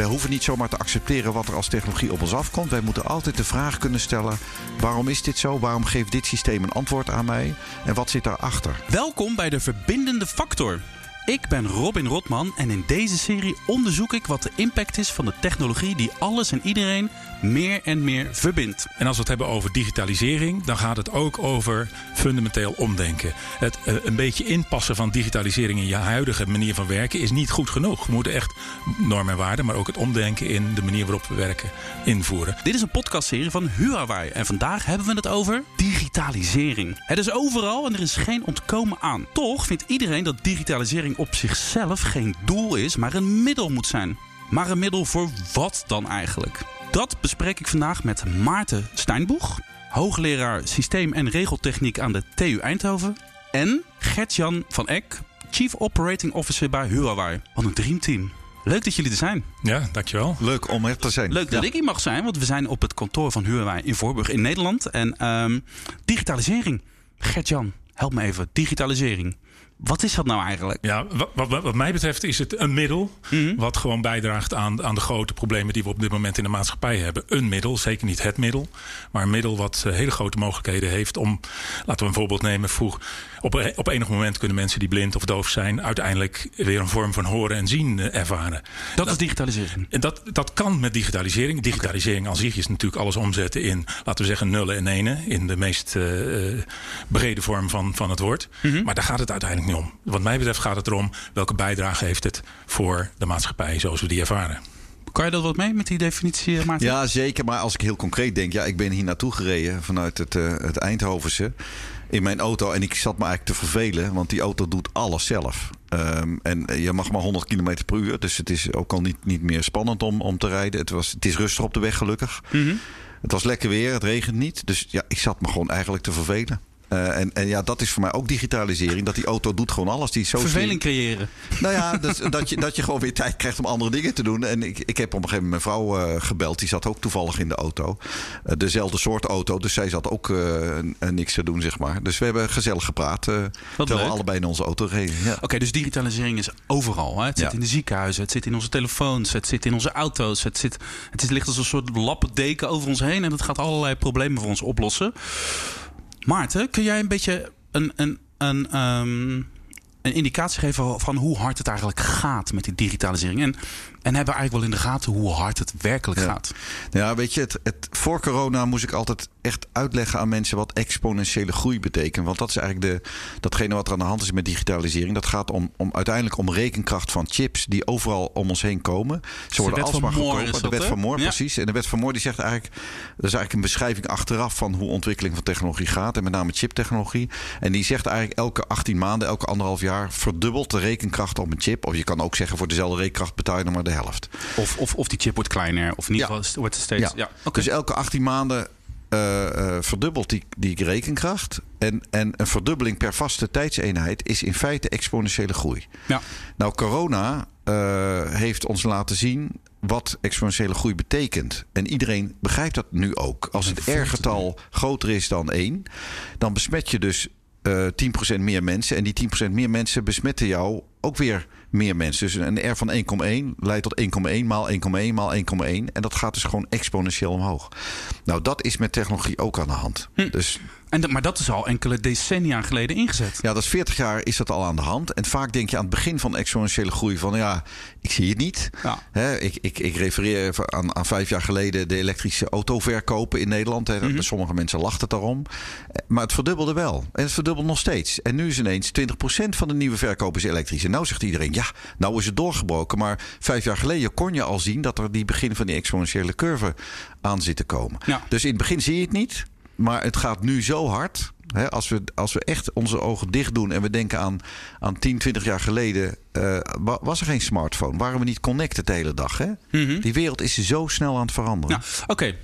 wij hoeven niet zomaar te accepteren wat er als technologie op ons afkomt. Wij moeten altijd de vraag kunnen stellen: waarom is dit zo? Waarom geeft dit systeem een antwoord aan mij? En wat zit daarachter? Welkom bij de Verbindende Factor. Ik ben Robin Rotman en in deze serie onderzoek ik wat de impact is van de technologie die alles en iedereen meer en meer verbindt. En als we het hebben over digitalisering, dan gaat het ook over fundamenteel omdenken. Het uh, een beetje inpassen van digitalisering in je huidige manier van werken is niet goed genoeg. We moeten echt normen en waarden, maar ook het omdenken in de manier waarop we werken invoeren. Dit is een podcastserie van Huawei en vandaag hebben we het over digitalisering. Het is overal en er is geen ontkomen aan. Toch vindt iedereen dat digitalisering op zichzelf geen doel is, maar een middel moet zijn. Maar een middel voor wat dan eigenlijk? Dat bespreek ik vandaag met Maarten Steinboeg, hoogleraar systeem- en regeltechniek aan de TU Eindhoven. En Gert-Jan van Eck, Chief Operating Officer bij Huawei. Wat een dreamteam. Leuk dat jullie er zijn. Ja, dankjewel. Leuk om er te zijn. Leuk dat Ja. ik hier mag zijn, want we zijn op het kantoor van Huawei in Voorburg in Nederland. En ehm, digitalisering. Gert-Jan, help me even. Digitalisering. Wat is dat nou eigenlijk? Ja, wat, wat, wat mij betreft is het een middel wat gewoon bijdraagt aan, aan de grote problemen die we op dit moment in de maatschappij hebben. Een middel, zeker niet het middel, maar een middel wat eh, hele grote mogelijkheden heeft om, laten we een voorbeeld nemen, vroeg, op, op enig moment kunnen mensen die blind of doof zijn uiteindelijk weer een vorm van horen en zien eh, ervaren. Dat is digitalisering. En dat, dat kan met digitalisering. Digitalisering als zich is natuurlijk alles omzetten in, laten we zeggen, nullen en enen. In de meest eh, brede vorm van, van het woord. Maar daar gaat het uiteindelijk niet om. Wat mij betreft gaat het erom welke bijdrage heeft het voor de maatschappij zoals we die ervaren. Kan je dat wat mee met die definitie, eh, Maarten? Ja, zeker. Maar als ik heel concreet denk, ja, ik ben hier naartoe gereden vanuit het, eh, het Eindhovense in mijn auto. En ik zat me eigenlijk te vervelen, want die auto doet alles zelf. Ehm, en je mag maar 100 km per uur, dus het is ook al niet, niet meer spannend om, om te rijden. Het, was, het is rustig op de weg, gelukkig. Het was lekker weer, het regent niet. Dus ja, ik zat me gewoon eigenlijk te vervelen. Eh, en, en ja, dat is voor mij ook digitalisering. Dat die auto doet gewoon alles. Die. Verveling creëren. Nou ja, dus, dat, je, dat je gewoon weer tijd krijgt om andere dingen te doen. En ik, ik heb op een gegeven moment mijn vrouw eh, gebeld. Die zat ook toevallig in de auto. Eh, dezelfde soort auto. Dus zij zat ook niks te doen, zeg maar. Dus we hebben gezellig gepraat. terwijl leuk. we allebei in onze auto reden. Ja. Oké, dus digitalisering is overal. Hè? Het zit Ja. in de ziekenhuizen, het zit in onze telefoons, het zit in onze auto's. Het, zit, het is, ligt als een soort lappendeken over ons heen en dat gaat allerlei problemen voor ons oplossen. Maarten, kun jij een beetje een, een, een, ehm, een indicatie geven van hoe hard het eigenlijk gaat met die digitalisering? En, en hebben eigenlijk wel in de gaten hoe hard het werkelijk Ja. gaat? Ja, weet je, het, het, voor corona moest ik altijd echt uitleggen aan mensen wat exponentiële groei betekent. Want dat is eigenlijk de, datgene wat er aan de hand is met digitalisering. Dat gaat om, om uiteindelijk om rekenkracht van chips die overal om ons heen komen. Ze worden wet van alsmaar goedkoper. De wet van Moore, Ja. precies. En de wet van Moore die zegt eigenlijk, dat is eigenlijk een beschrijving achteraf van hoe ontwikkeling van technologie gaat. En met name chiptechnologie. En die zegt eigenlijk elke 18 maanden, elke anderhalf jaar verdubbelt de rekenkracht op een chip. Of je kan ook zeggen voor dezelfde rekenkracht betaal je nog maar de helft. Of, of, of die chip wordt kleiner, of in ieder Ja. geval wordt het steeds... Ja. oké. Dus elke 18 maanden eh, eh, verdubbelt die, die rekenkracht. En, en een verdubbeling per vaste tijdseenheid is in feite exponentiële groei. ja. Nou, corona eh, heeft ons laten zien wat exponentiële groei betekent. En iedereen begrijpt dat nu ook. Als het R-getal groter is dan 1, dan besmet je dus eh 10% meer mensen. En die 10% meer mensen besmetten jou ook weer meer mensen. Dus een R van 1,1 leidt tot 1,1 maal 1,1 maal 1,1. En dat gaat dus gewoon exponentieel omhoog. Nou, dat is met technologie ook aan de hand. Dus En dat- maar dat is al enkele decennia geleden ingezet. ja, dat is 40 jaar is dat al aan de hand. En vaak denk je aan het begin van exponentiële groei van ja, ik zie het niet. Ja. Ik, ik, ik refereer even aan, aan vijf jaar geleden de elektrische autoverkopen in Nederland. Mhm. Sommige mensen lachten het daarom. Maar het verdubbelde wel. En het verdubbelt nog steeds. En nu is ineens 20% van de nieuwe verkopen is elektrisch. En nou zegt iedereen, ja, nou is het doorgebroken. Maar vijf jaar geleden kon je al zien dat er die begin van die exponentiële curve aan zit te komen. Ja. Dus in het begin zie je het niet. Maar het gaat nu zo hard. Hè, als, we, als we echt onze ogen dicht doen en we denken aan, aan 10, 20 jaar geleden. eh, wa- was er geen smartphone? Waren we niet connected de hele dag? Hè? Die wereld is zo snel aan het veranderen. Ja, oké.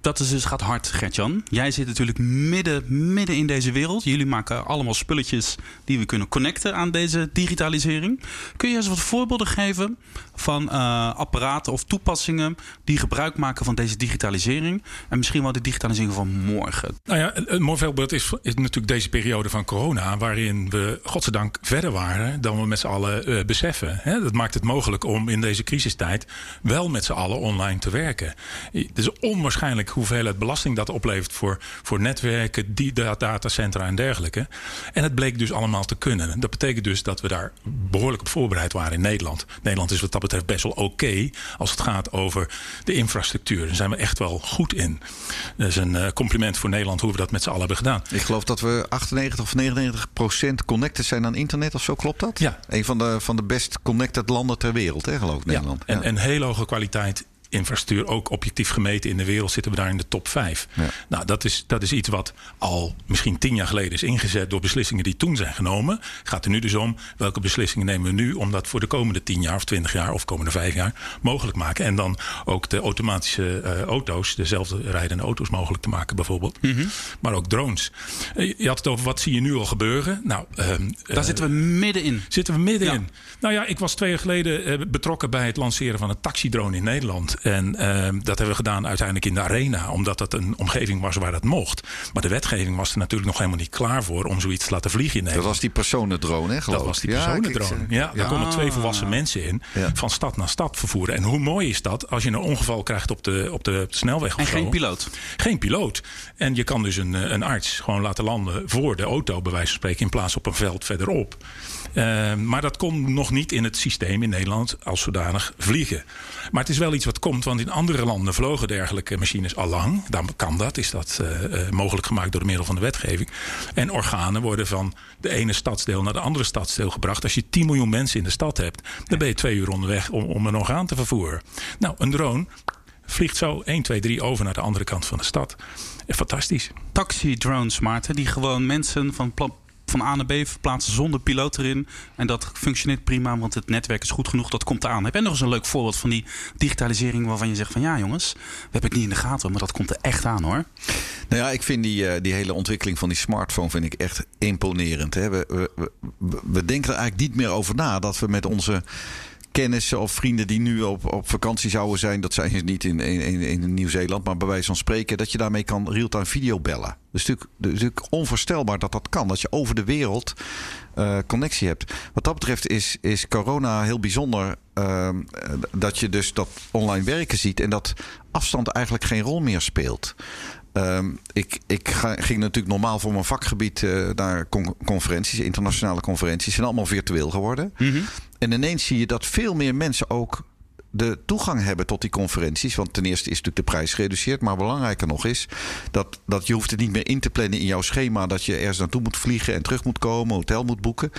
dat is dus gaat hard, Gertjan. Jij zit natuurlijk midden, midden in deze wereld. Jullie maken allemaal spulletjes die we kunnen connecten aan deze digitalisering. Kun je eens wat voorbeelden geven van uh, apparaten of toepassingen die gebruik maken van deze digitalisering? En misschien wel de digitalisering van morgen. Nou ja, een mooi voorbeeld is, is natuurlijk deze periode van corona, waarin we godzijdank verder waren dan we met z'n allen uh, beseffen. Dat maakt het mogelijk om in deze crisistijd wel met z'n allen online te werken. Het is onwaarschijnlijk hoeveelheid belasting dat oplevert voor, voor netwerken, die datacentra en dergelijke. En het bleek dus allemaal te kunnen. Dat betekent dus dat we daar behoorlijk op voorbereid waren in Nederland. Nederland is wat dat betreft best wel oké als het gaat over de infrastructuur. Daar zijn we echt wel goed in. Dat is een uh, compliment voor Nederland hoe we dat met z'n allen hebben gedaan. Ik geloof dat we 98 of 99 procent connected zijn aan internet of zo. Klopt dat? Ja. Een van de, van de best connected landen ter wereld, hè, geloof ik, Nederland. Ja. En, en hele hoge kwaliteit infrastructuur, ook objectief gemeten in de wereld, zitten we daar in de top 5. Ja. Nou, dat is, dat is iets wat al misschien tien jaar geleden is ingezet door beslissingen die toen zijn genomen. Gaat er nu dus om welke beslissingen nemen we nu om dat voor de komende tien jaar of twintig jaar of komende vijf jaar mogelijk maken. En dan ook de automatische uh, auto's, dezelfde rijdende auto's mogelijk te maken, bijvoorbeeld. Mhm. Maar ook drones. Uh, je had het over wat zie je nu al gebeuren. Nou, uh, daar zitten we middenin. Zitten we middenin. Ja. Nou ja, ik was twee jaar geleden eh, betrokken bij het lanceren van een taxidrone in Nederland. En uh, dat hebben we gedaan uiteindelijk in de arena, omdat het een omgeving was waar dat mocht. Maar de wetgeving was er natuurlijk nog helemaal niet klaar voor om zoiets te laten vliegen in Nederland. Dat was die personendrone, hè? Geloof dat was die personendrone. Ja, ja, daar konden twee volwassen mensen in ja. van stad naar stad vervoeren. En hoe mooi is dat als je een ongeval krijgt op de, op de snelweg? En of geen zo. piloot. Geen piloot. En je kan dus een, een arts gewoon laten landen voor de auto, bij wijze van spreken, in plaats op een veld verderop. Uh, maar dat kon nog niet in het systeem in Nederland als zodanig vliegen. Maar het is wel iets wat komt, want in andere landen vlogen dergelijke machines al lang. Dan kan dat, is dat uh, uh, mogelijk gemaakt door middel van de wetgeving. En organen worden van de ene stadsdeel naar de andere stadsdeel gebracht. Als je 10 miljoen mensen in de stad hebt, dan ben je twee uur onderweg om, om een orgaan te vervoeren. Nou, een drone vliegt zo 1, 2, 3 over naar de andere kant van de stad. Fantastisch. Taxi-drones, Maarten, die gewoon mensen van van A naar B verplaatsen zonder piloot erin. En dat functioneert prima, want het netwerk is goed genoeg. Dat komt aan. Heb jij nog eens een leuk voorbeeld van die digitalisering waarvan je zegt van ja jongens, we hebben het niet in de gaten, maar dat komt er echt aan hoor. Nou ja, ik vind die, uh, die hele ontwikkeling van die smartphone vind ik echt imponerend. Hè? We, we, we denken er eigenlijk niet meer over na dat we met onze kennissen of vrienden die nu op, op vakantie zouden zijn. Dat zijn ze niet in, in, in Nieuw-Zeeland, maar bij wijze van spreken. Dat je daarmee kan real-time video bellen. Is natuurlijk, onvoorstelbaar dat dat kan. Dat je over de wereld uh, connectie hebt. Wat dat betreft is, is corona heel bijzonder. Uh, dat je dus dat online werken ziet. En dat afstand eigenlijk geen rol meer speelt. Um, ik, ik ga, ging natuurlijk normaal voor mijn vakgebied uh, naar con conferenties, internationale conferenties. zijn allemaal virtueel geworden. Mm -hmm. En ineens zie je dat veel meer mensen ook de toegang hebben tot die conferenties. Want ten eerste is natuurlijk de prijs gereduceerd. Maar belangrijker nog is dat, dat je hoeft het niet meer in te plannen in jouw schema. Dat je ergens naartoe moet vliegen en terug moet komen, hotel moet boeken.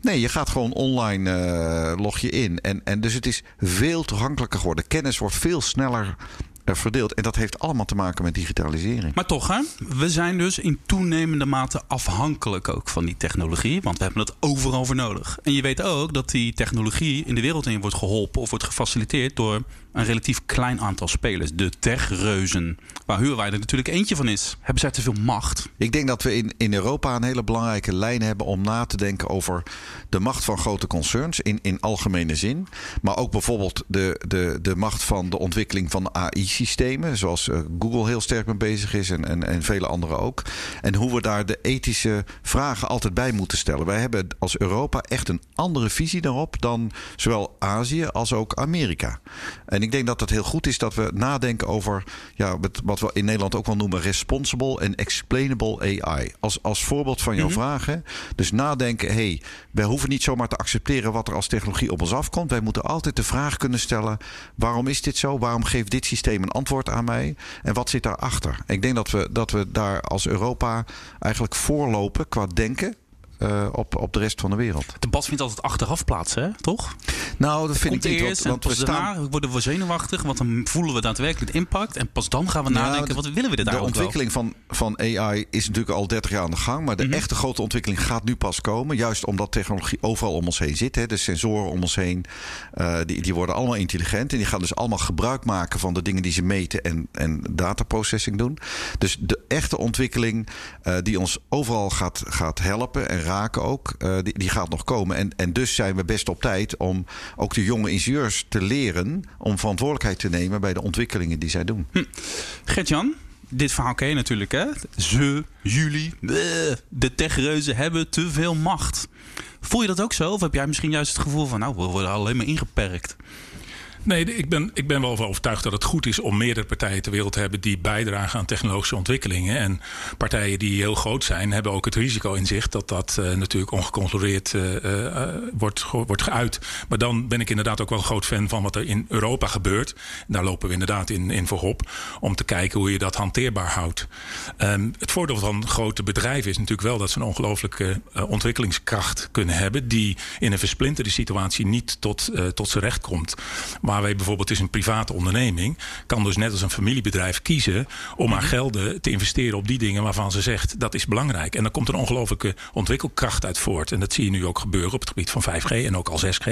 Nee, je gaat gewoon online uh, log je in. En, en dus het is veel toegankelijker geworden. Kennis wordt veel sneller verdeeld. En dat heeft allemaal te maken met digitalisering. Maar toch, hè? we zijn dus in toenemende mate afhankelijk ook van die technologie. Want we hebben het overal voor nodig. En je weet ook dat die technologie in de wereld in wordt geholpen of wordt gefaciliteerd door een relatief klein aantal spelers. De techreuzen. Waar Huurwijder natuurlijk eentje van is. Hebben zij te veel macht? Ik denk dat we in, in Europa een hele belangrijke lijn hebben om na te denken over de macht van grote concerns in, in algemene zin. Maar ook bijvoorbeeld de, de, de macht van de ontwikkeling van AI-systemen. Zoals uh, Google heel sterk mee bezig is en, en, en vele anderen ook. En hoe we daar de ethische vragen altijd bij moeten stellen. Wij hebben als Europa echt een andere visie daarop dan zowel Azië als ook Amerika. En ik denk dat het heel goed is dat we nadenken over ja, wat we in Nederland ook wel noemen responsible en explainable AI. Als, als voorbeeld van jouw Mhm. vragen. Dus nadenken, hé, hey, wij hoeven niet zomaar te accepteren wat er als technologie op ons afkomt. Wij moeten altijd de vraag kunnen stellen: waarom is dit zo? Waarom geeft dit systeem een antwoord aan mij? En wat zit daarachter? Ik denk dat we, dat we daar als Europa eigenlijk voorlopen qua denken. Uh, op, op de rest van de wereld. Het debat vindt altijd achteraf plaats, hè? toch? Nou, dat vind Komt ik niet. eerst Want, want we staan, daarna worden we zenuwachtig, want dan voelen we daadwerkelijk de impact. En pas dan gaan we nadenken, de- wat willen we er daar de wel? ontwikkeling van, van AI is natuurlijk al 30 jaar aan de gang. Maar de Mhm. echte grote ontwikkeling gaat nu pas komen. Juist omdat technologie overal om ons heen zit. Hè. De sensoren om ons heen, eh, die, die worden allemaal intelligent. En die gaan dus allemaal gebruik maken van de dingen die ze meten en, en dataprocessing doen. Dus de echte ontwikkeling eh, die ons overal gaat, gaat helpen en raken ook, eh, die, die gaat nog komen. En, en dus zijn we best op tijd om ook de jonge ingenieurs te leren om verantwoordelijkheid te nemen bij de ontwikkelingen die zij doen. Gert-Jan, dit verhaal ken je natuurlijk, hè? Ze, jullie, de techreuzen hebben te veel macht. Voel je dat ook zo? Of heb jij misschien juist het gevoel van, nou, we worden alleen maar ingeperkt? Nee, ik ben, ik ben wel van overtuigd dat het goed is om meerdere partijen ter wereld te hebben die bijdragen aan technologische ontwikkelingen. En partijen die heel groot zijn, hebben ook het risico in zich dat dat eh, natuurlijk ongecontroleerd eh, eh, wordt, wordt geuit. Maar dan ben ik inderdaad ook wel een groot fan van wat er in Europa gebeurt. Daar lopen we inderdaad in, in voorop om te kijken hoe je dat hanteerbaar houdt. Ehm, het voordeel van grote bedrijven is natuurlijk wel dat ze een ongelooflijke ontwikkelingskracht kunnen hebben. Die in een versplinterde situatie niet tot, tot zijn recht komt. Wij bijvoorbeeld is een private onderneming. Kan dus net als een familiebedrijf kiezen om haar gelden te investeren op die dingen waarvan ze zegt dat is belangrijk. En dan komt er een ongelooflijke ontwikkelkracht uit voort. En dat zie je nu ook gebeuren op het gebied van 5G en ook al 6G.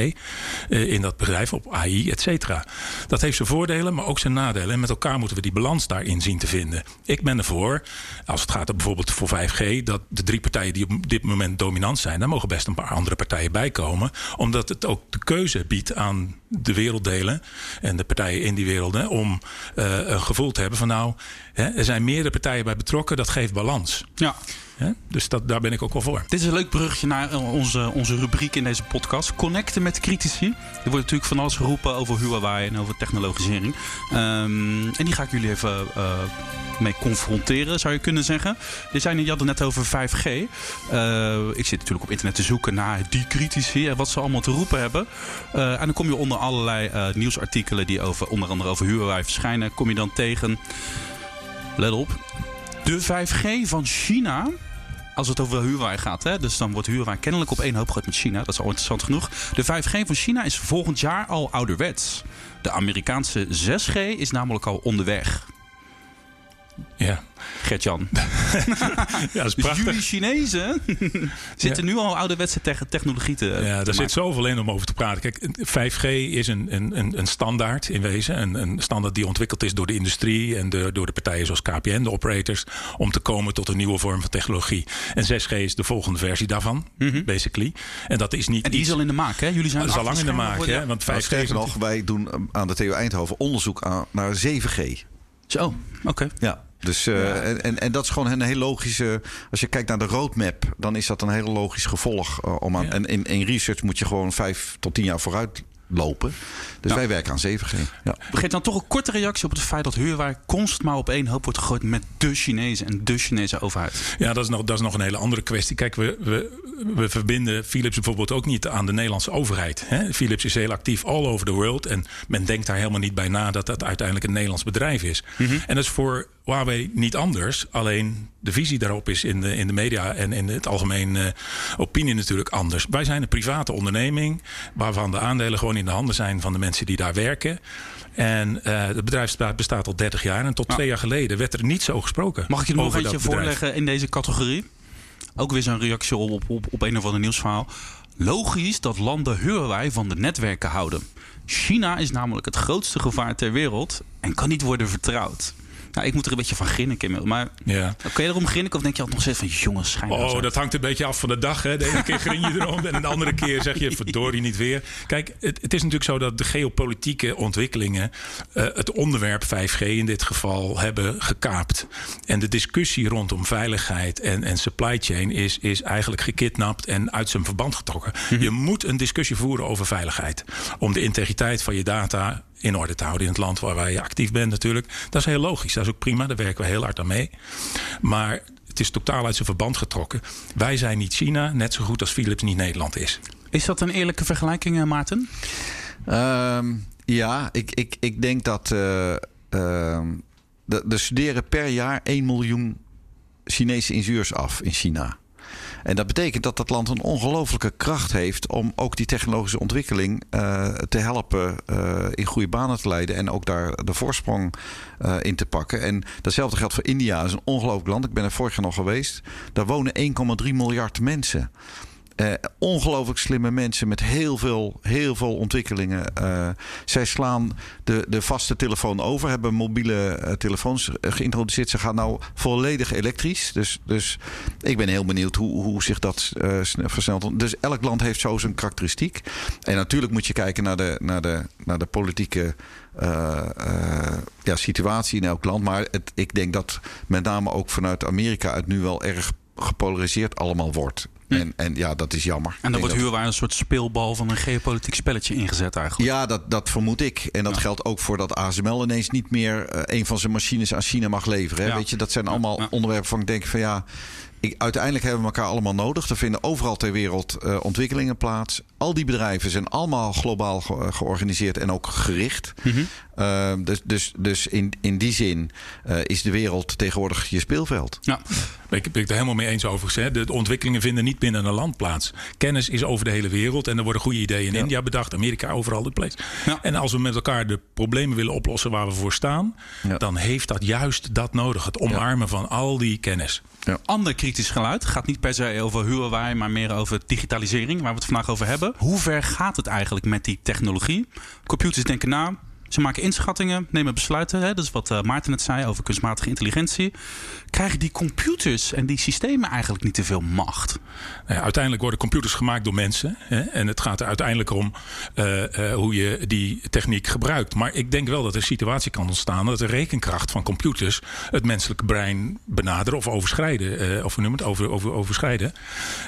eh, in dat bedrijf op AI, et cetera. Dat heeft zijn voordelen, maar ook zijn nadelen. En met elkaar moeten we die balans daarin zien te vinden. Ik ben ervoor, als het gaat bijvoorbeeld voor 5G, dat de drie partijen die op dit moment dominant zijn, daar mogen best een paar andere partijen bij komen. Omdat het ook de keuze biedt aan de werelddelen en de partijen in die werelden om eh, een gevoel te hebben van nou, hè, er zijn meerdere partijen bij betrokken, dat geeft balans. Ja. Dus dat, daar ben ik ook wel voor. Dit is een leuk bruggetje naar eh, onze, onze rubriek in deze podcast. Connecten met critici. Er wordt natuurlijk van alles geroepen over Huawei en over technologisering. Ehm, en die ga ik jullie even eh, mee confronteren, zou je kunnen zeggen. Je, net- je had het net over 5G. Eh, ik zit natuurlijk op internet te zoeken naar die critici en wat ze allemaal te roepen hebben. En dan kom je onder allerlei nieuwsartikelen die over, onder andere over Huawei verschijnen, kom je dan tegen. Let op. De 5G van China als het over Huawei gaat, hè, dus dan wordt Huawei kennelijk op één hoop gegooid met China. Dat is al interessant genoeg. De 5G van China is volgend jaar al ouderwets. De Amerikaanse 6G is namelijk al onderweg. Ja, Gert-Jan. ja dat is Dus prachtig. jullie Chinezen zitten nu al ouderwetse te- technologie te Ja, te daar zit zoveel in om over te praten. Kijk, 5G is een, een, een- standaard in wezen. Een, een standaard die ontwikkeld is door de industrie en de, door de partijen zoals KPN, de operators, om te komen tot een nieuwe vorm van technologie. En 6G is de volgende versie daarvan, basically. En dat is niet. Mhm. En die is al in de maak, hè? Jullie zijn dat is al lang in de maak, hè? Want 5G Nou, is sterker nog, wij doen aan de TU Eindhoven onderzoek aan, naar 7G. Zo, oké. Ja. Dus, eh, en, en, en dat is gewoon een heel logische. Als je kijkt naar de roadmap, dan is dat een heel logisch gevolg. eh, om aan, Ja. En in, in research moet je gewoon vijf tot tien jaar vooruit lopen. Dus Ja. wij werken aan 7G. Ja. Geef dan toch een korte reactie op het feit dat Huawei constant maar op één hoop wordt gegooid met de Chinezen en de Chinese overheid. Ja, dat is, nog, dat is nog een hele andere kwestie. Kijk, we, we, we verbinden Philips bijvoorbeeld ook niet aan de Nederlandse overheid. Hè? Philips is heel actief all over the world. En men denkt daar helemaal niet bij na dat dat uiteindelijk een Nederlands bedrijf is. En dat is voor Huawei niet anders. Alleen de visie daarop is in de, in de media en in het algemeen eh, opinie natuurlijk anders. Wij zijn een private onderneming waarvan de aandelen gewoon in de handen zijn van de mensen die daar werken. En eh, het bedrijf bestaat, al 30 jaar. En tot twee jaar geleden werd er niet zo gesproken. Mag ik je nog eentje voorleggen in deze categorie? Ook weer zo'n reactie op, op, op, op een of ander nieuwsverhaal. Logisch dat landen Huawei van de netwerken houden. China is namelijk het grootste gevaar ter wereld en kan niet worden vertrouwd. Nou, ik moet er een beetje van grinniken. inmiddels, Maar Ja. kun je erom grinniken of denk je altijd nog steeds van... jongens, schijn Oh, dat hangt een beetje af van de dag. Hè. De ene keer grin je erom en de andere keer zeg je verdorie niet weer. Kijk, het, het is natuurlijk zo dat de geopolitieke ontwikkelingen eh, het onderwerp 5G in dit geval hebben gekaapt. En de discussie rondom veiligheid en, en supply chain is, is eigenlijk gekidnapt en uit zijn verband getrokken. Je moet een discussie voeren over veiligheid. Om de integriteit van je data in orde te houden in het land waar je actief bent natuurlijk. Dat is heel logisch. Dat is ook prima. Daar werken we heel hard aan mee. Maar het is totaal uit zijn verband getrokken. Wij zijn niet China, net zo goed als Philips niet Nederland is. Is dat een eerlijke vergelijking, eh, Maarten? Ehm, ja, ik, ik, ik denk dat eh, ehm, de- er studeren per jaar 1 miljoen Chinese ingenieurs af in China. En dat betekent dat dat land een ongelooflijke kracht heeft om ook die technologische ontwikkeling uh, te helpen uh, in goede banen te leiden en ook daar de voorsprong uh, in te pakken. En datzelfde geldt voor India. Dat is een ongelooflijk land. Ik ben er vorig jaar nog geweest. Daar wonen 1,3 miljard mensen. Uh, ongelooflijk slimme mensen met heel veel, heel veel ontwikkelingen. Uh, zij slaan de, de vaste telefoon over, hebben mobiele uh, telefoons geïntroduceerd. Ze gaan nou volledig elektrisch. Dus, dus ik ben heel benieuwd hoe, hoe zich dat versnelt. Dus elk land heeft zo zijn karakteristiek. En natuurlijk moet je kijken naar de, naar de, naar de politieke. ja, situatie in elk land. Maar het, ik denk dat met name ook vanuit Amerika het nu wel erg gepolariseerd allemaal wordt. En, en ja, dat is jammer. En dan wordt huurwaarde een soort speelbal van een geopolitiek spelletje ingezet eigenlijk. Ja, dat, dat vermoed ik. En dat ja. geldt ook voor dat ASML ineens niet meer uh, een van zijn machines aan China mag leveren. Hè? Ja. Weet je, dat zijn allemaal onderwerpen van ik denk van ja. Ik, uiteindelijk hebben we elkaar allemaal nodig. Er vinden overal ter wereld uh, ontwikkelingen plaats. Al die bedrijven zijn allemaal globaal ge georganiseerd en ook gericht. Mm -hmm. Uh, dus dus, dus in, in die zin uh, is de wereld tegenwoordig je speelveld. Ja, ik ben het er helemaal mee eens overigens. Hè. De ontwikkelingen vinden niet binnen een land plaats. Kennis is over de hele wereld en er worden goede ideeën in ja. India bedacht, Amerika, overal de place. Ja. En als we met elkaar de problemen willen oplossen waar we voor staan, ja. dan heeft dat juist dat nodig. Het omarmen van al die kennis. Ja. Ander kritisch geluid gaat niet per se over Huawei, maar meer over digitalisering, waar we het vandaag over hebben. Hoe ver gaat het eigenlijk met die technologie? Computers denken na, ze maken inschattingen, nemen besluiten. Hè? Dat is wat uh, Maarten net zei over kunstmatige intelligentie. Krijgen die computers en die systemen eigenlijk niet te veel macht? Nou uiteindelijk worden computers gemaakt door mensen. Hè? En het gaat er uiteindelijk om uh, uh, hoe je die techniek gebruikt. Maar ik denk wel dat er een situatie kan ontstaan dat de rekenkracht van computers het menselijke brein benaderen of overschrijden. of we noemen het over, overschrijden.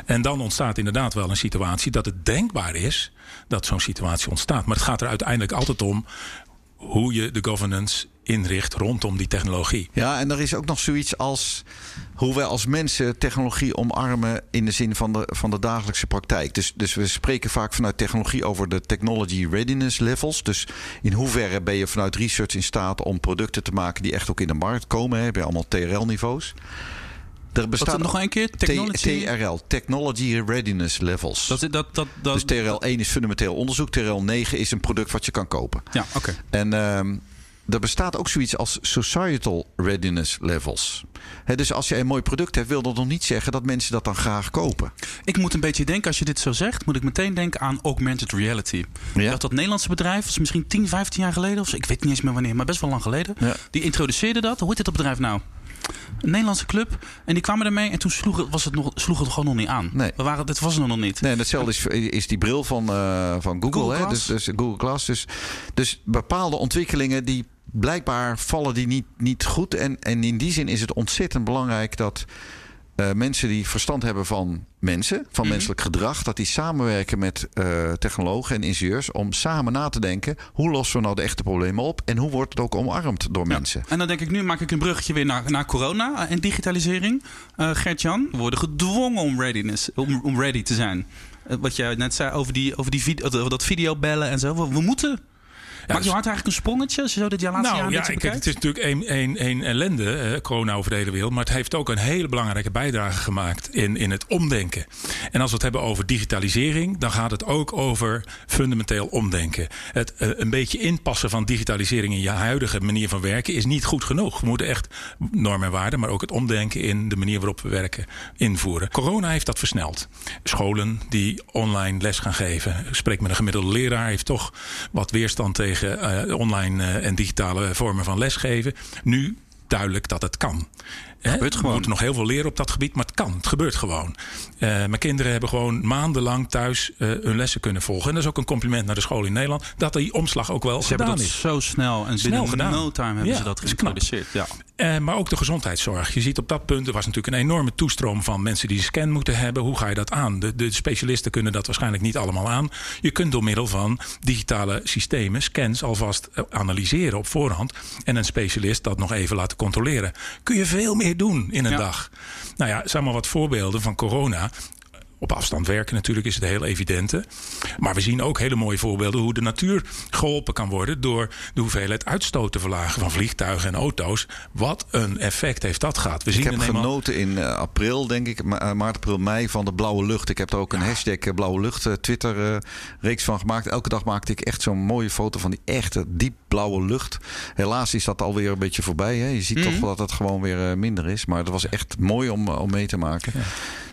En dan ontstaat inderdaad wel een situatie dat het denkbaar is dat zo'n situatie ontstaat. Maar het gaat er uiteindelijk altijd om hoe je de governance inricht rondom die technologie. Ja, en er is ook nog zoiets als hoe wij als mensen technologie omarmen in de zin van de, van de dagelijkse praktijk. Dus, dus we spreken vaak vanuit technologie over de technology readiness levels. Dus in hoeverre ben je vanuit research in staat om producten te maken die echt ook in de markt komen? Hè? Bij allemaal TRL-niveaus. Er bestaat nog een keer? Technology? TRL, Technology Readiness Levels. Dat, dat, dat, dat, dus TRL 1 is fundamenteel onderzoek. TRL 9 is een product wat je kan kopen. Ja, oké. Okay. En um, er bestaat ook zoiets als Societal Readiness Levels. He, dus als je een mooi product hebt, wil dat nog niet zeggen dat mensen dat dan graag kopen. Ik moet een beetje denken, als je dit zo zegt, moet ik meteen denken aan augmented reality. Ja? Dat dat Nederlandse bedrijf, was misschien 10, 15 jaar geleden of zo, ik weet niet eens meer wanneer, maar best wel lang geleden. Ja. Die introduceerde dat. Hoe heet dit bedrijf nou? Een Nederlandse club. En die kwamen ermee en toen sloeg het, was het, nog, sloeg het gewoon nog niet aan. Nee. We waren, dit was er nog niet. Nee, hetzelfde is, is die bril van, uh, van Google. Google hè? Dus, dus Google Glass. Dus, dus bepaalde ontwikkelingen die blijkbaar vallen die niet, niet goed. En, en in die zin is het ontzettend belangrijk dat uh, mensen die verstand hebben van mensen, van mm-hmm. menselijk gedrag, dat die samenwerken met uh, technologen en ingenieurs om samen na te denken hoe lossen we nou de echte problemen op en hoe wordt het ook omarmd door ja. mensen. En dan denk ik nu maak ik een bruggetje weer naar, naar corona en digitalisering. Uh, Gert-Jan, we worden gedwongen om readiness, om, om ready te zijn. Wat jij net zei over, die, over, die over dat videobellen en zo. We, we moeten Maakt je hart eigenlijk een sprongetje zo dit jaar laatste nou, jaar ja, kijk, Het is natuurlijk één, één, één ellende, eh, corona over de hele wereld. Maar het heeft ook een hele belangrijke bijdrage gemaakt in, in het omdenken. En als we het hebben over digitalisering, dan gaat het ook over fundamenteel omdenken. Het uh, een beetje inpassen van digitalisering in je huidige manier van werken is niet goed genoeg. We moeten echt normen en waarden, maar ook het omdenken in de manier waarop we werken invoeren. Corona heeft dat versneld. Scholen die online les gaan geven. Ik spreek met een gemiddelde leraar, heeft toch wat weerstand tegen tegen uh, online uh, en digitale vormen van lesgeven. Nu duidelijk dat het kan. Het gebeurt gewoon. We moeten nog heel veel leren op dat gebied, maar het kan. Het gebeurt gewoon. Uh, mijn kinderen hebben gewoon maandenlang thuis uh, hun lessen kunnen volgen. En dat is ook een compliment naar de school in Nederland. Dat die omslag ook wel ze gedaan hebben dat is. zo snel en snel binnen no time hebben ja, ze dat geïntroduceerd. Ja. Uh, maar ook de gezondheidszorg. Je ziet op dat punt, er was natuurlijk een enorme toestroom van mensen die een scan moeten hebben. Hoe ga je dat aan? De, de specialisten kunnen dat waarschijnlijk niet allemaal aan. Je kunt door middel van digitale systemen scans alvast analyseren op voorhand. En een specialist dat nog even laten controleren. Kun je veel meer doen in een ja. dag. Nou ja, zeg maar wat voorbeelden van corona Op afstand werken natuurlijk is het heel evidente. Maar we zien ook hele mooie voorbeelden hoe de natuur geholpen kan worden door de hoeveelheid uitstoot te verlagen van vliegtuigen en auto's. Wat een effect heeft dat gehad. We ik heb genoten in uh, april, denk ik, ma maart, april, mei van de blauwe lucht. Ik heb er ook een hashtag blauwe lucht Twitter reeks van gemaakt. Elke dag maakte ik echt zo'n mooie foto van die echte diep blauwe lucht. Helaas is dat alweer een beetje voorbij. Hè? Je ziet mm -hmm. toch mhm. dat het gewoon weer minder is. Maar het was echt mooi om, om mee te maken. Ja.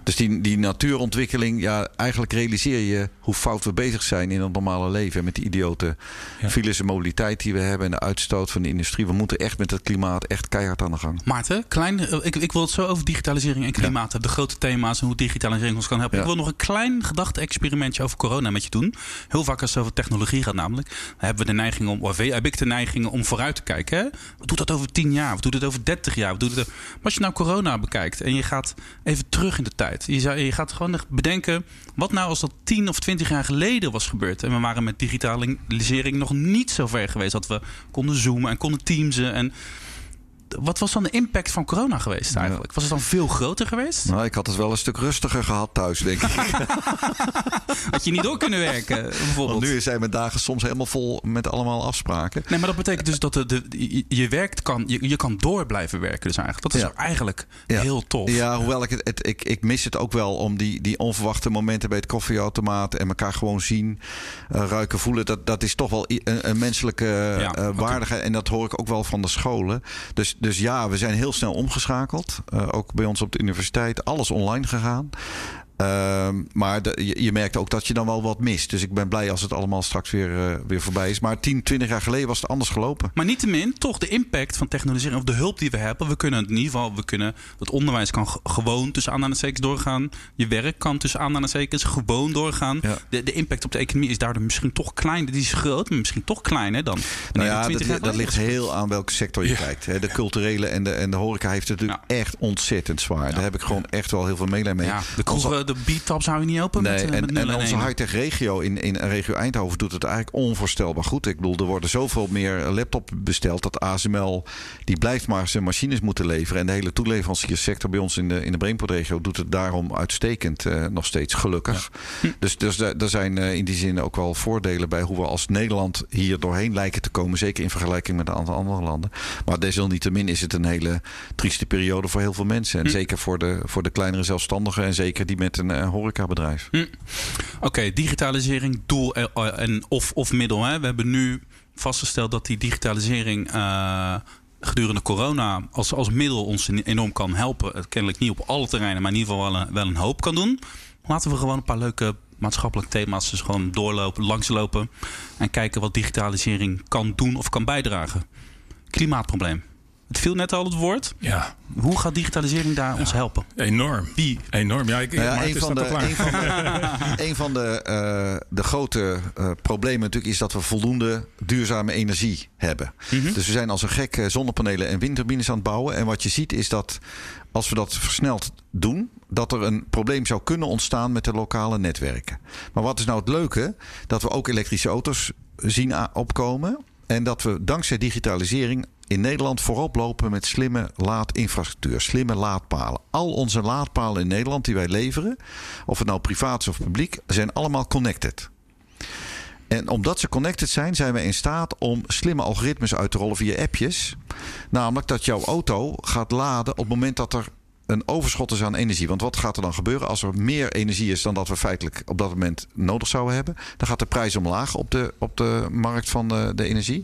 Dus die, die natuurontwikkeling, ja, eigenlijk realiseer je hoe fout we bezig zijn in het normale leven. Met die idiote ja. files en mobiliteit die we hebben en de uitstoot van de industrie. We moeten echt met het klimaat echt keihard aan de gang. Maarten, klein, eh, ik, ik wil het zo over digitalisering en klimaat hebben. De grote thema's en hoe digitalisering ons kan helpen. Ja. Ik wil nog een klein gedachte-experimentje over corona met je doen. Heel vaak als het over technologie gaat namelijk, dan hebben we de neiging om, of heb ik de neiging om vooruit te kijken. Hè? Wat doet dat over 10 jaar? Wat doet het over 30 jaar? Wat doet het... Maar als je nou corona bekijkt en je gaat even terug in de tijd. Je, je gaat gewoon bedenken, wat nou als dat 10 of 20 jaar geleden was gebeurd? En we waren met digitalisering nog niet zo ver geweest dat we konden zoomen en konden teamsen. En wat was dan de impact van corona geweest eigenlijk? Was het dan veel groter geweest? Nou, ik had het wel een stuk rustiger gehad thuis, denk ik. had je niet door kunnen werken, bijvoorbeeld? Want nu zijn mijn dagen soms helemaal vol met allemaal afspraken. Nee, maar dat betekent dus dat de, de, je werkt kan, je, je kan door blijven werken dus eigenlijk. Dat is eigenlijk heel tof. Ja, hoewel ik het, ik, ik mis het ook wel om die, die onverwachte momenten bij het koffieautomaat en elkaar gewoon zien, uh, ruiken, voelen. Dat, dat is toch wel een, een menselijke uh, waardigheid. En dat hoor ik ook wel van de scholen. Dus dus ja, we zijn heel snel omgeschakeld. Uh, ook bij ons op de universiteit. Alles online gegaan. Uh, maar de, je, je, merkt ook dat je dan wel wat mist. Dus ik ben blij als het allemaal straks weer, uh, weer voorbij is. Maar 10, 20 jaar geleden was het anders gelopen. Maar niettemin, toch de impact van technologisering of de hulp die we hebben. We kunnen in ieder geval, we kunnen, het onderwijs kan gewoon tussen aanhalingstekens doorgaan. Je werk kan tussen aanhalingstekens gewoon doorgaan. Ja. De, de impact op de economie is daardoor misschien toch klein. Die is groot, maar misschien toch kleiner dan. Nou ja, dat, dat ligt heel aan welke sector je ja. kijkt. De culturele en de, en de horeca heeft het natuurlijk echt ontzettend zwaar. Daar heb ik gewoon echt wel heel veel meelij mee. de kroegen, de beat zou je niet open nee, met, en, met en onze high-tech regio in, in regio Eindhoven doet het eigenlijk onvoorstelbaar goed. Ik bedoel, er worden zoveel meer laptop besteld dat ASML die blijft maar zijn machines moeten leveren. En de hele toeleveranciersector bij ons in de, in de Brainport-regio doet het daarom uitstekend uh, nog steeds gelukkig. Ja. Dus, dus er zijn uh, in die zin ook wel voordelen bij hoe we als Nederland hier doorheen lijken te komen. Zeker in vergelijking met een aantal andere landen. Maar desalniettemin is het een hele trieste periode voor heel veel mensen. En hm. zeker voor de, voor de kleinere zelfstandigen en zeker die met een horecabedrijf. Hm. Oké, digitalisering, doel en of, of middel. Hè? We hebben nu vastgesteld dat die digitalisering uh, gedurende corona als, als middel ons enorm kan helpen. Het kennelijk niet op alle terreinen, maar in ieder geval wel een, wel een hoop kan doen. Laten we gewoon een paar leuke maatschappelijke thema's dus gewoon doorlopen, langslopen en kijken wat digitalisering kan doen of kan bijdragen. Klimaatprobleem. Het viel net al het woord. Ja. Hoe gaat digitalisering daar ja. ons helpen? Enorm. Wie? Enorm. Ja, ik, nou ja, een, van de, een, van de, een van de, uh, de grote uh, problemen natuurlijk is dat we voldoende duurzame energie hebben. Mm -hmm. Dus we zijn als een gek zonnepanelen en windturbines aan het bouwen. En wat je ziet is dat als we dat versneld doen, dat er een probleem zou kunnen ontstaan met de lokale netwerken. Maar wat is nou het leuke? Dat we ook elektrische auto's zien opkomen. En dat we dankzij digitalisering in Nederland voorop lopen met slimme laadinfrastructuur, slimme laadpalen. Al onze laadpalen in Nederland die wij leveren, of het nou privaat is of publiek, zijn allemaal connected. En omdat ze connected zijn, zijn we in staat om slimme algoritmes uit te rollen via appjes. Namelijk dat jouw auto gaat laden op het moment dat er een overschot is aan energie. Want wat gaat er dan gebeuren als er meer energie is dan dat we feitelijk op dat moment nodig zouden hebben? Dan gaat de prijs omlaag op de, op de markt van de, de energie.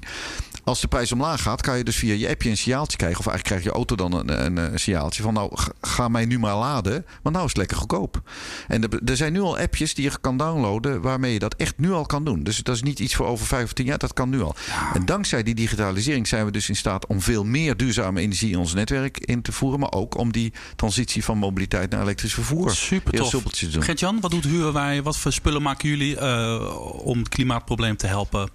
Als de prijs omlaag gaat, kan je dus via je appje een signaaltje krijgen. Of eigenlijk krijg je auto dan een, een, een signaaltje van nou ga mij nu maar laden. Want nou is het lekker goedkoop. En er, er zijn nu al appjes die je kan downloaden waarmee je dat echt nu al kan doen. Dus dat is niet iets voor over vijf of tien jaar, dat kan nu al. Ja. En dankzij die digitalisering zijn we dus in staat om veel meer duurzame energie in ons netwerk in te voeren. Maar ook om die transitie van mobiliteit naar elektrisch vervoer Super heel soepeltjes te doen. Gert-Jan, wat doet Huurwij? Wat voor spullen maken jullie uh, om het klimaatprobleem te helpen?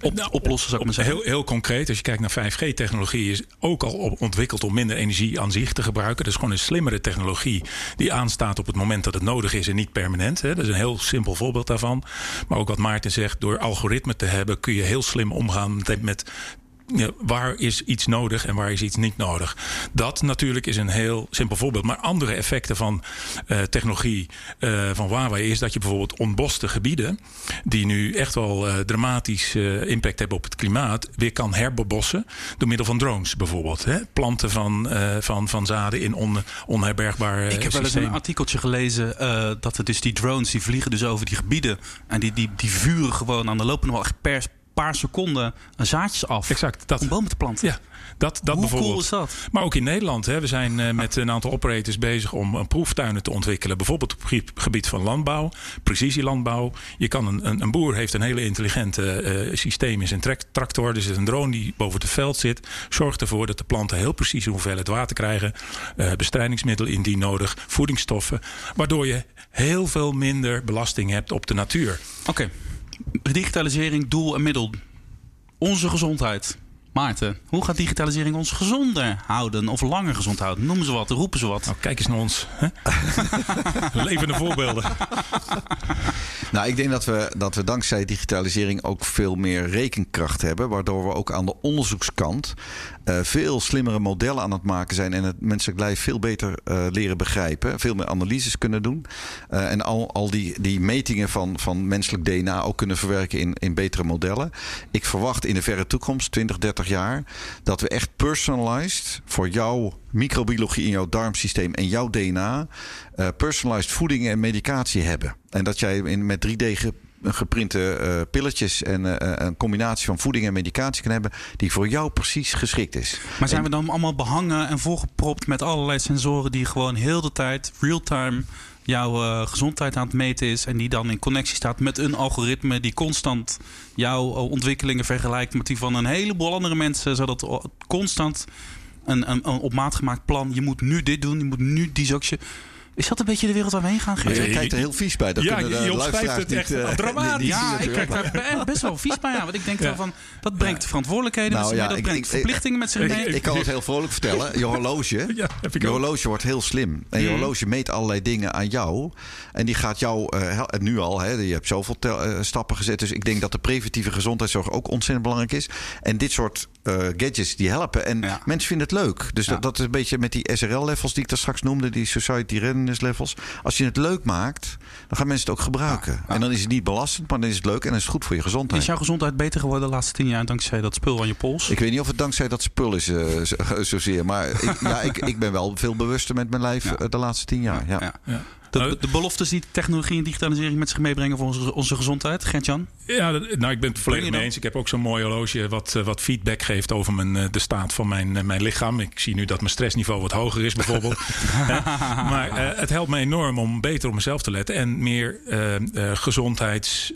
Op, nou, oplossen, zou ik maar zeggen. Heel, heel concreet, als je kijkt naar 5G-technologie, is ook al ontwikkeld om minder energie aan zich te gebruiken. Dat is gewoon een slimmere technologie die aanstaat op het moment dat het nodig is en niet permanent. Hè. Dat is een heel simpel voorbeeld daarvan. Maar ook wat Maarten zegt, door algoritme te hebben kun je heel slim omgaan met waar is iets nodig en waar is iets niet nodig. Dat natuurlijk is een heel simpel voorbeeld. Maar andere effecten van uh, technologie uh, van Huawei is dat je bijvoorbeeld ontboste gebieden, die nu echt wel uh, dramatisch impact hebben op het klimaat, weer kan herbebossen door middel van drones bijvoorbeeld. Hè? Planten van, van, van zaden in on, onherbergbaar Ik heb wel eens een artikeltje gelezen dat er dus die drones die vliegen dus over die gebieden en die, die, die vuren gewoon aan de lopende wel echt per paar seconden zaadjes af. Exact, dat. Om bomen te planten. Ja, dat, dat Hoe bijvoorbeeld. cool is dat? Maar ook in Nederland. Hè, we zijn uh, met een aantal operators bezig om een proeftuinen te ontwikkelen. Bijvoorbeeld op het gebied van landbouw, precisielandbouw. Je kan een, een, een boer heeft een hele intelligente uh, systeem in zijn tractor. Er zit een drone die boven het veld zit. Zorgt ervoor dat de planten heel precies hoeveelheid water krijgen. Uh, bestrijdingsmiddelen indien nodig. Voedingsstoffen. Waardoor je heel veel minder belasting hebt op de natuur. Oké. Okay. Digitalisering, doel en middel. Onze gezondheid. Maarten, hoe gaat digitalisering ons gezonder houden of langer gezond houden? Noemen ze wat, roepen ze wat. Nou, kijk eens naar ons. Hè? Levende voorbeelden. Nou, ik denk dat we, dat we dankzij digitalisering ook veel meer rekenkracht hebben. Waardoor we ook aan de onderzoekskant uh, veel slimmere modellen aan het maken zijn. En het menselijk lijf veel beter uh, leren begrijpen. Veel meer analyses kunnen doen. Uh, en al, al die, die metingen van, van menselijk DNA ook kunnen verwerken in, in betere modellen. Ik verwacht in de verre toekomst, 20, 30 jaar, dat we echt personalized voor jouw microbiologie in jouw darmsysteem en jouw DNA uh, personalized voeding en medicatie hebben. En dat jij in, met 3D geprinte uh, pilletjes en uh, een combinatie van voeding en medicatie kan hebben die voor jou precies geschikt is. Maar zijn en, we dan allemaal behangen en volgepropt met allerlei sensoren die gewoon heel de tijd real-time jouw uh, gezondheid aan het meten is en die dan in connectie staat met een algoritme die constant jouw ontwikkelingen vergelijkt met die van een heleboel andere mensen, zodat constant een, een, een op maat gemaakt plan, je moet nu dit doen, je moet nu die zakje. Is dat een beetje de wereld waar we heen gaan? Je kijkt er heel vies bij. Dat ja, kunnen de je omschrijft het echt uh, dramatisch. Ja, ik kijk daar best wel vies bij aan. Want ik denk ja. van, dat brengt ja. verantwoordelijkheden nou, met zich mee. Dat ik, brengt ik, verplichtingen met zich mee. Ik, ik, kan het heel vrolijk vertellen. Je horloge, ja, je horloge wordt heel slim. En je horloge meet allerlei dingen aan jou. En die gaat jou, uh, nu al, hè, je hebt zoveel uh, stappen gezet. Dus ik denk dat de preventieve gezondheidszorg ook ontzettend belangrijk is. En dit soort gadgets die helpen. En mensen vinden het leuk. Dus dat, dat is een beetje met die SRL-levels die ik daar straks noemde. Die Society Readiness Levels. Als je het leuk maakt, dan gaan mensen het ook gebruiken. Ja, ja. En dan is het niet belastend, maar dan is het leuk en dan is het goed voor je gezondheid. Is jouw gezondheid beter geworden de laatste tien jaar dankzij dat spul aan je pols? Ik weet niet of het dankzij dat spul is uh, zozeer. Maar ik, ja, ik, ik ben wel veel bewuster met mijn lijf ja. de laatste tien jaar. Ja. De, de, beloftes die technologie en digitalisering met zich meebrengen voor onze, onze gezondheid, Gert-Jan? Ja, nou, ik ben het volledig mee eens. Ik heb ook zo'n mooi horloge wat, wat feedback geeft over mijn, de staat van mijn, mijn lichaam. Ik zie nu dat mijn stressniveau wat hoger is, bijvoorbeeld. maar uh, het helpt me enorm om beter op mezelf te letten en meer uh, uh, gezondheids,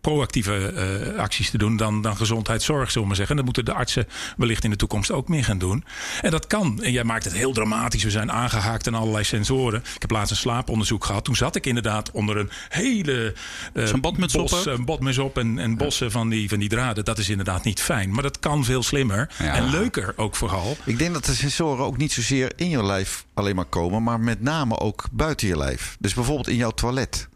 proactieve acties te doen dan, dan gezondheidszorg, zullen we maar zeggen. En dat moeten de artsen wellicht in de toekomst ook meer gaan doen. En dat kan. En jij maakt het heel dramatisch. We zijn aangehaakt aan allerlei sensoren. Ik heb laatst een slaaponderzoek gehad. Toen zat ik inderdaad onder een hele Zo'n badmuts bos, op, een badmuts op en, en bossen ja. van, die, van die draden. Dat is inderdaad niet fijn. Maar dat kan veel slimmer ja. en leuker ook vooral. Ik denk dat de sensoren ook niet zozeer in je lijf alleen maar komen, maar met name ook buiten je lijf. Dus bijvoorbeeld in jouw toilet.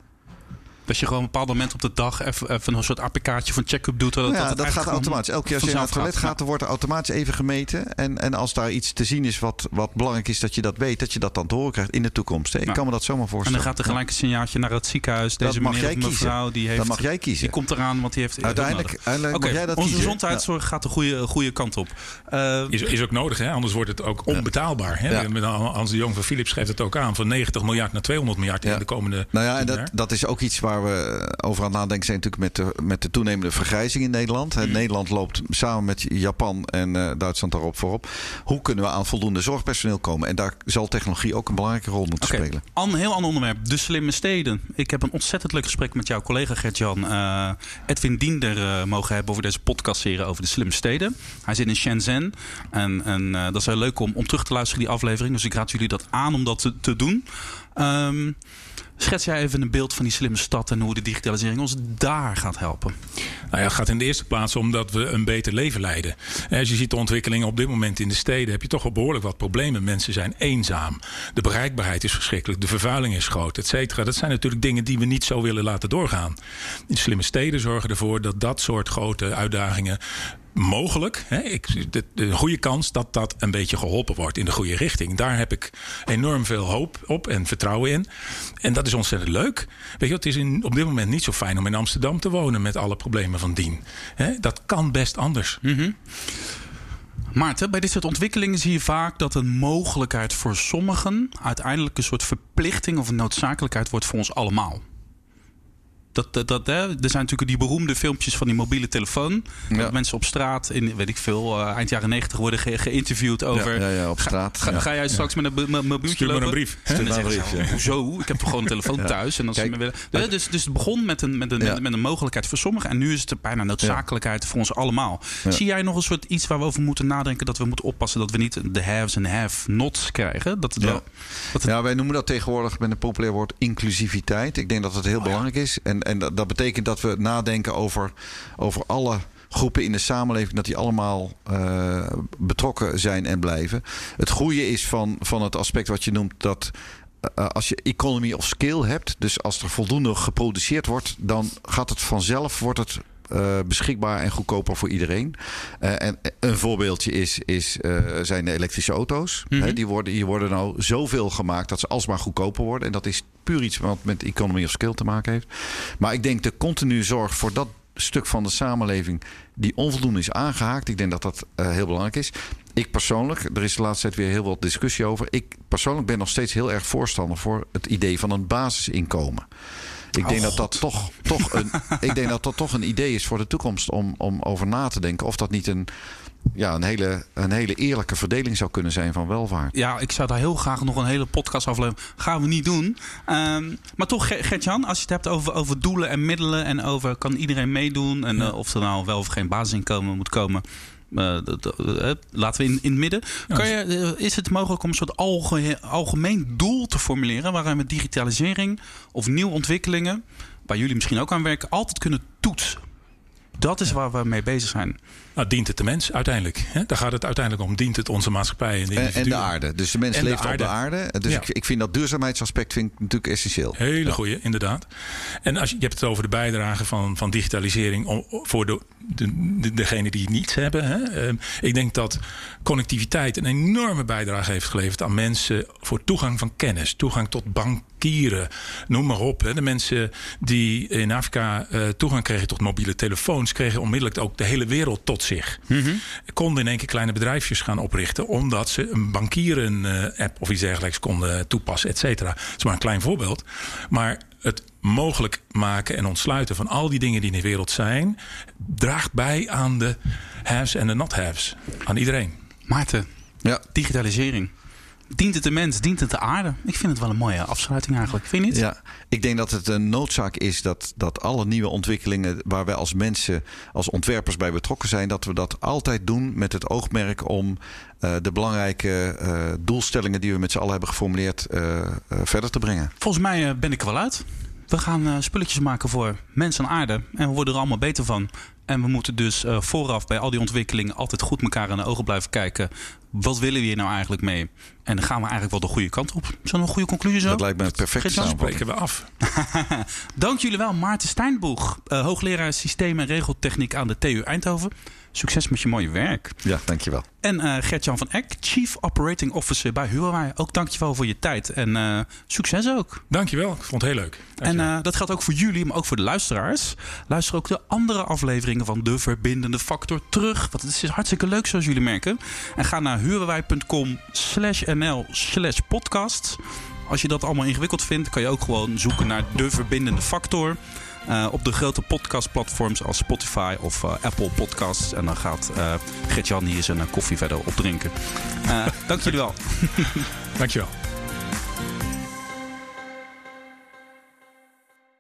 Dat je gewoon op een bepaald moment op de dag even, even een soort APK'tje van check-up doet. Dat, ja, dat, dat gaat automatisch. Elke keer als je naar het toilet gaat, dan wordt er automatisch even gemeten. En, en als daar iets te zien is wat, wat belangrijk is dat je dat weet, dat je dat dan te horen krijgt in de toekomst. Hè? Ik nou, kan me dat zomaar voorstellen. En dan gaat er gelijk een signaaltje naar het ziekenhuis. Deze dat mag meneer of mevrouw, die heeft, dat mag jij kiezen. Die komt eraan, want die heeft uiteindelijk. uiteindelijk okay, mag jij dat onze kiezen. gezondheidszorg ja. gaat de goede, goede kant op. Uh, is, is ook nodig, hè? anders wordt het ook onbetaalbaar. Hè? Hans de Jong van Philips geeft het ook aan. Van 90 miljard naar 200 miljard in de komende. Nou ja, en dat, dat is ook iets waar we over aan het nadenken zijn natuurlijk met de, met de toenemende vergrijzing in Nederland. Mm. Nederland loopt samen met Japan en uh, Duitsland daarop voorop. Hoe kunnen we aan voldoende zorgpersoneel komen? En daar zal technologie ook een belangrijke rol moeten okay. spelen. Een heel ander onderwerp. De slimme steden. Ik heb een ontzettend leuk gesprek met jouw collega Gert-Jan uh, Edwin Diender uh, mogen hebben over deze podcastserie over de slimme steden. Hij zit in Shenzhen. En, en dat is heel leuk om, om terug te luisteren, die aflevering. Dus ik raad jullie dat aan om dat te, te doen. Um, Schets jij even een beeld van die slimme stad en hoe de digitalisering ons daar gaat helpen? Nou ja, het gaat in de eerste plaats om dat we een beter leven leiden. Als je ziet de ontwikkelingen op dit moment in de steden, heb je toch wel behoorlijk wat problemen. Mensen zijn eenzaam. De bereikbaarheid is verschrikkelijk. De vervuiling is groot, et cetera. Dat zijn natuurlijk dingen die we niet zo willen laten doorgaan. Die slimme steden zorgen ervoor dat dat soort grote uitdagingen mogelijk, hè, ik, de, de goede kans dat dat een beetje geholpen wordt in de goede richting. Daar heb ik enorm veel hoop op en vertrouwen in. En dat is ontzettend leuk. Weet je, het is in, op dit moment niet zo fijn om in Amsterdam te wonen met alle problemen van dien. Hè, dat kan best anders. Mm Maarten, bij dit soort ontwikkelingen zie je vaak dat een mogelijkheid voor sommigen uiteindelijk een soort verplichting of een noodzakelijkheid wordt voor ons allemaal. Dat, dat, dat, hè, er zijn natuurlijk die beroemde filmpjes van die mobiele telefoon. Ja. Dat mensen op straat, in weet ik veel, uh, eind jaren negentig worden ge geïnterviewd over. Ja, ja, ja op straat. Ga, ga, ga jij straks met een mobieltje Stuur maar lopen? een brief. En dan zeggen ze. Hoezo? Ik heb toch gewoon een telefoon thuis. En als ze Kijk, me willen, dus, dus het begon met een, met, een, Ja. met een mogelijkheid voor sommigen. En nu is het bijna noodzakelijkheid voor ons allemaal. Ja. Zie jij nog een soort iets waar we over moeten nadenken? Dat we moeten oppassen dat we niet de haves en have-nots krijgen? Dat het Ja. wel, dat het, Ja, wij noemen dat tegenwoordig met een populair woord inclusiviteit. Ik denk dat het heel belangrijk is. En, en dat, betekent dat we nadenken over, over alle groepen in de samenleving, dat die allemaal eh, betrokken zijn en blijven. Het goede is van, van het aspect wat je noemt dat. eh, als je economy of skill hebt, dus als er voldoende geproduceerd wordt, dan gaat het vanzelf, wordt het eh, beschikbaar en goedkoper voor iedereen. Eh, en een voorbeeldje is, is, eh, zijn de elektrische auto's. Hè, die, worden, die worden nou zoveel gemaakt dat ze alsmaar goedkoper worden. En dat is puur iets wat met economy of skill te maken heeft. Maar ik denk de continue zorg voor dat stuk van de samenleving die onvoldoende is aangehaakt. Ik denk dat dat heel belangrijk is. Ik persoonlijk, er is de laatste tijd weer heel wat discussie over. Ik persoonlijk ben nog steeds heel erg voorstander voor het idee van een basisinkomen. Ik denk dat dat toch, toch een, ik denk dat dat toch een idee is voor de toekomst om, om over na te denken. Of dat niet een, ja, een, hele, een hele eerlijke verdeling zou kunnen zijn van welvaart. ja, ik zou daar heel graag nog een hele podcast afleveren. Gaan we niet doen. Ehm, maar toch, Ger- Gert-Jan, als je het hebt over, over doelen en middelen en over kan iedereen meedoen en eh, of er nou wel of geen basisinkomen moet komen. Eh, dat- laten we in, in het midden. Kan je, eh, is het mogelijk om een soort alge- algemeen doel te formuleren waarin we digitalisering of nieuwe ontwikkelingen, waar jullie misschien ook aan werken, altijd kunnen toetsen? Dat is waar we mee bezig zijn. Nou, dient het de mens uiteindelijk? Hè? Daar gaat het uiteindelijk om. Dient het onze maatschappij en de En, en de aarde. Dus de mens En de leeft op de aarde. Dus Ja. ik, ik vind dat duurzaamheidsaspect vind ik natuurlijk essentieel. Hele goeie, inderdaad. En als je, je hebt het over de bijdrage van, van digitalisering om, voor de, de, de- degenen die het niet hebben. Hè. Ehm, ik denk dat connectiviteit een enorme bijdrage heeft geleverd aan mensen voor toegang van kennis, toegang tot bankieren, noem maar op. De mensen die in Afrika eh, toegang kregen tot mobiele telefoons, kregen onmiddellijk ook de hele wereld tot zich. Konden in één keer kleine bedrijfjes gaan oprichten, omdat ze een bankieren-app of iets dergelijks konden toepassen, et cetera. Dat is maar een klein voorbeeld. Maar het mogelijk maken en ontsluiten van al die dingen die in de wereld zijn, draagt bij aan de haves en de not-haves. Aan iedereen. Maarten, Ja. digitalisering. Dient het de mens, dient het de aarde? Ik vind het wel een mooie afsluiting eigenlijk. Vind je niet? Ja, ik denk dat het een noodzaak is dat, dat alle nieuwe ontwikkelingen waar wij als mensen, als ontwerpers bij betrokken zijn, dat we dat altijd doen met het oogmerk om eh, de belangrijke eh, doelstellingen die we met z'n allen hebben geformuleerd eh, verder te brengen. Volgens mij ben ik er wel uit. We gaan spulletjes maken voor mens en aarde. En we worden er allemaal beter van. En we moeten dus vooraf bij al die ontwikkelingen altijd goed elkaar in de ogen blijven kijken. Wat willen we hier nou eigenlijk mee? En dan gaan we eigenlijk wel de goede kant op. Is dat een goede conclusie zo? Dat lijkt me een perfecte Geert-Jan? samenvatting. Spreken we af. Dank jullie wel, Maarten Steinboeg, eh, hoogleraar systeem en regeltechniek aan de TU Eindhoven. Succes met je mooie werk. Ja, dankjewel. En eh Gert-Jan van Eck, Chief Operating Officer bij Huawei. Ook dankjewel voor je tijd en eh, succes ook. Dankjewel. Ik vond het heel leuk. En eh, dat geldt ook voor jullie, maar ook voor de luisteraars. Luister ook de andere afleveringen van De Verbindende Factor terug. Want het is hartstikke leuk zoals jullie merken. En ga naar huurwij.com slash nl slash podcast. Als je dat allemaal ingewikkeld vindt, kan je ook gewoon zoeken naar De Verbindende Factor. eh, op de grote podcastplatforms als Spotify of eh, Apple Podcasts. En dan gaat eh Gert-Jan hier zijn koffie verder opdrinken. Dank jullie wel. Dankjewel.